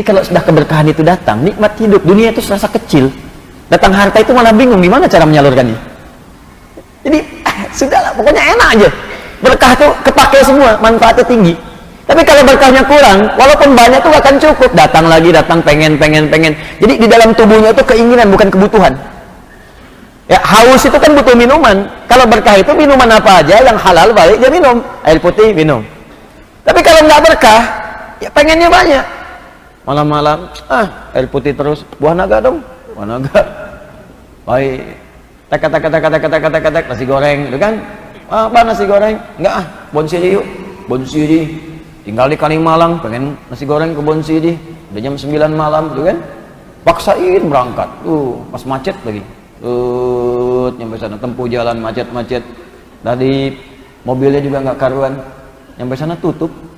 Jadi kalau sudah keberkahan itu datang, nikmat hidup dunia itu serasa kecil. Datang harta itu malah bingung gimana cara menyalurkannya. Jadi eh, sudahlah, pokoknya enak aja. Berkah itu kepake semua, manfaatnya tinggi. Tapi kalau berkahnya kurang, walaupun banyak itu akan cukup. Datang lagi, datang pengen, pengen, pengen. Jadi di dalam tubuhnya itu keinginan bukan kebutuhan. Ya, haus itu kan butuh minuman. Kalau berkah itu minuman apa aja yang halal balik dia minum. Air putih minum. Tapi kalau nggak berkah, ya pengennya banyak. Malam-malam, ah air putih terus. Buah naga dong, buah naga. Baik. Tek tek tek tek tek tek tek nasi goreng, gitu kan? Ah, apa nasi goreng? Enggak ah, bonsiri yuk. Bonsiri. Tinggal di Kalimalang, pengen nasi goreng ke Bonsiri. Udah jam 9 malam, gitu kan? Paksain berangkat. Tuh, pas macet lagi. Tuh, nyampe sana tempuh jalan macet-macet. Tadi mobilnya juga nggak karuan. Nyampe sana tutup.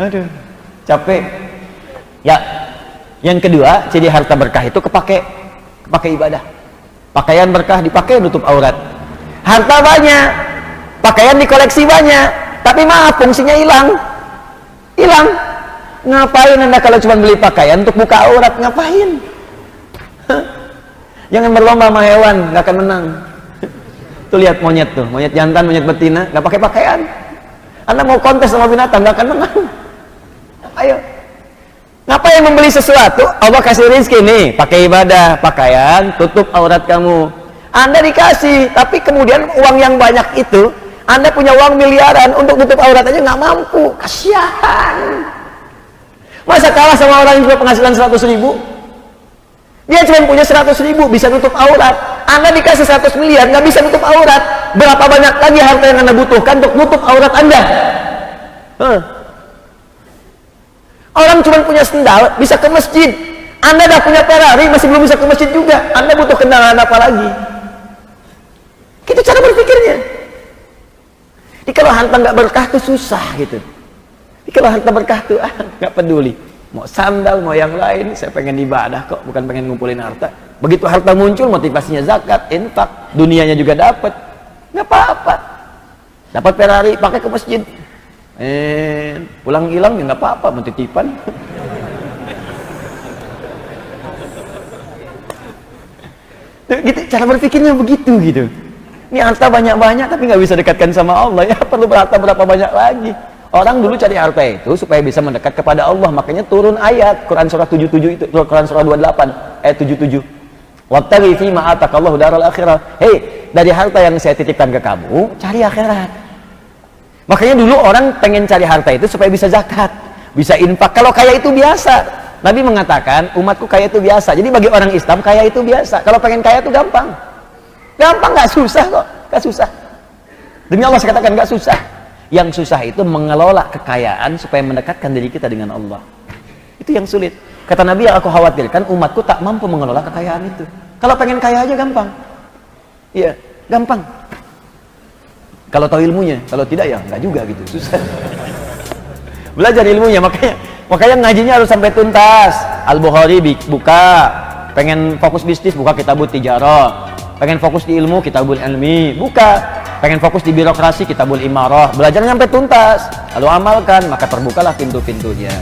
Aduh, capek. Ya, yang kedua, jadi harta berkah itu kepake, kepake ibadah. Pakaian berkah dipakai nutup aurat. Harta banyak, pakaian dikoleksi banyak, tapi maaf fungsinya hilang. Hilang. Ngapain anda kalau cuma beli pakaian untuk buka aurat? Ngapain? Jangan berlomba sama hewan, nggak akan menang. Tuh lihat monyet tuh, monyet jantan, monyet betina, nggak pakai pakaian. Anda mau kontes sama binatang, nggak akan menang. Ayo. Ngapain membeli sesuatu? Allah kasih rezeki nih, pakai ibadah, pakaian, tutup aurat kamu. Anda dikasih, tapi kemudian uang yang banyak itu, Anda punya uang miliaran untuk tutup aurat aja nggak mampu. Kasihan. Masa kalah sama orang yang punya penghasilan 100 ribu? Dia cuma punya 100 ribu, bisa tutup aurat. Anda dikasih 100 miliar, nggak bisa tutup aurat. Berapa banyak lagi harta yang Anda butuhkan untuk tutup aurat Anda? Huh. Cuma punya sendal, bisa ke masjid. Anda dah punya Ferrari, masih belum bisa ke masjid juga. Anda butuh kendaraan apa lagi? Itu cara berpikirnya. Jadi kalau harta nggak berkah tuh susah gitu. Jadi kalau harta berkah tuh ah nggak peduli. Mau sandal, mau yang lain, saya pengen ibadah kok, bukan pengen ngumpulin harta. Begitu harta muncul, motivasinya zakat, infak, dunianya juga dapat. Nggak apa-apa. Dapat Ferrari, pakai ke masjid. Eh, pulang hilang ya nggak apa-apa, mau titipan. gitu, cara berpikirnya begitu gitu. Ini harta banyak-banyak tapi nggak bisa dekatkan sama Allah ya perlu berharta berapa banyak lagi. Orang dulu cari harta itu supaya bisa mendekat kepada Allah, makanya turun ayat Quran surah 77 itu, Quran surah 28 ayat 77. Wattaqi fi ma atakallahu daral akhirah. Hei, dari harta yang saya titipkan ke kamu, cari akhirat. Makanya dulu orang pengen cari harta itu supaya bisa zakat, bisa infak. Kalau kaya itu biasa. Nabi mengatakan, umatku kaya itu biasa. Jadi bagi orang Islam kaya itu biasa. Kalau pengen kaya itu gampang. Gampang nggak susah kok, nggak susah. Demi Allah saya katakan nggak susah. Yang susah itu mengelola kekayaan supaya mendekatkan diri kita dengan Allah. Itu yang sulit. Kata Nabi yang aku khawatirkan umatku tak mampu mengelola kekayaan itu. Kalau pengen kaya aja gampang. Iya, gampang. Kalau tahu ilmunya, kalau tidak ya nggak juga gitu, susah. Belajar ilmunya makanya makanya ngajinya harus sampai tuntas. Al Bukhari buka, pengen fokus bisnis buka kitabut tijarah, pengen fokus di ilmu kitabul ilmi buka, pengen fokus di birokrasi kitabul imarah, belajar sampai tuntas, lalu amalkan maka terbukalah pintu-pintunya.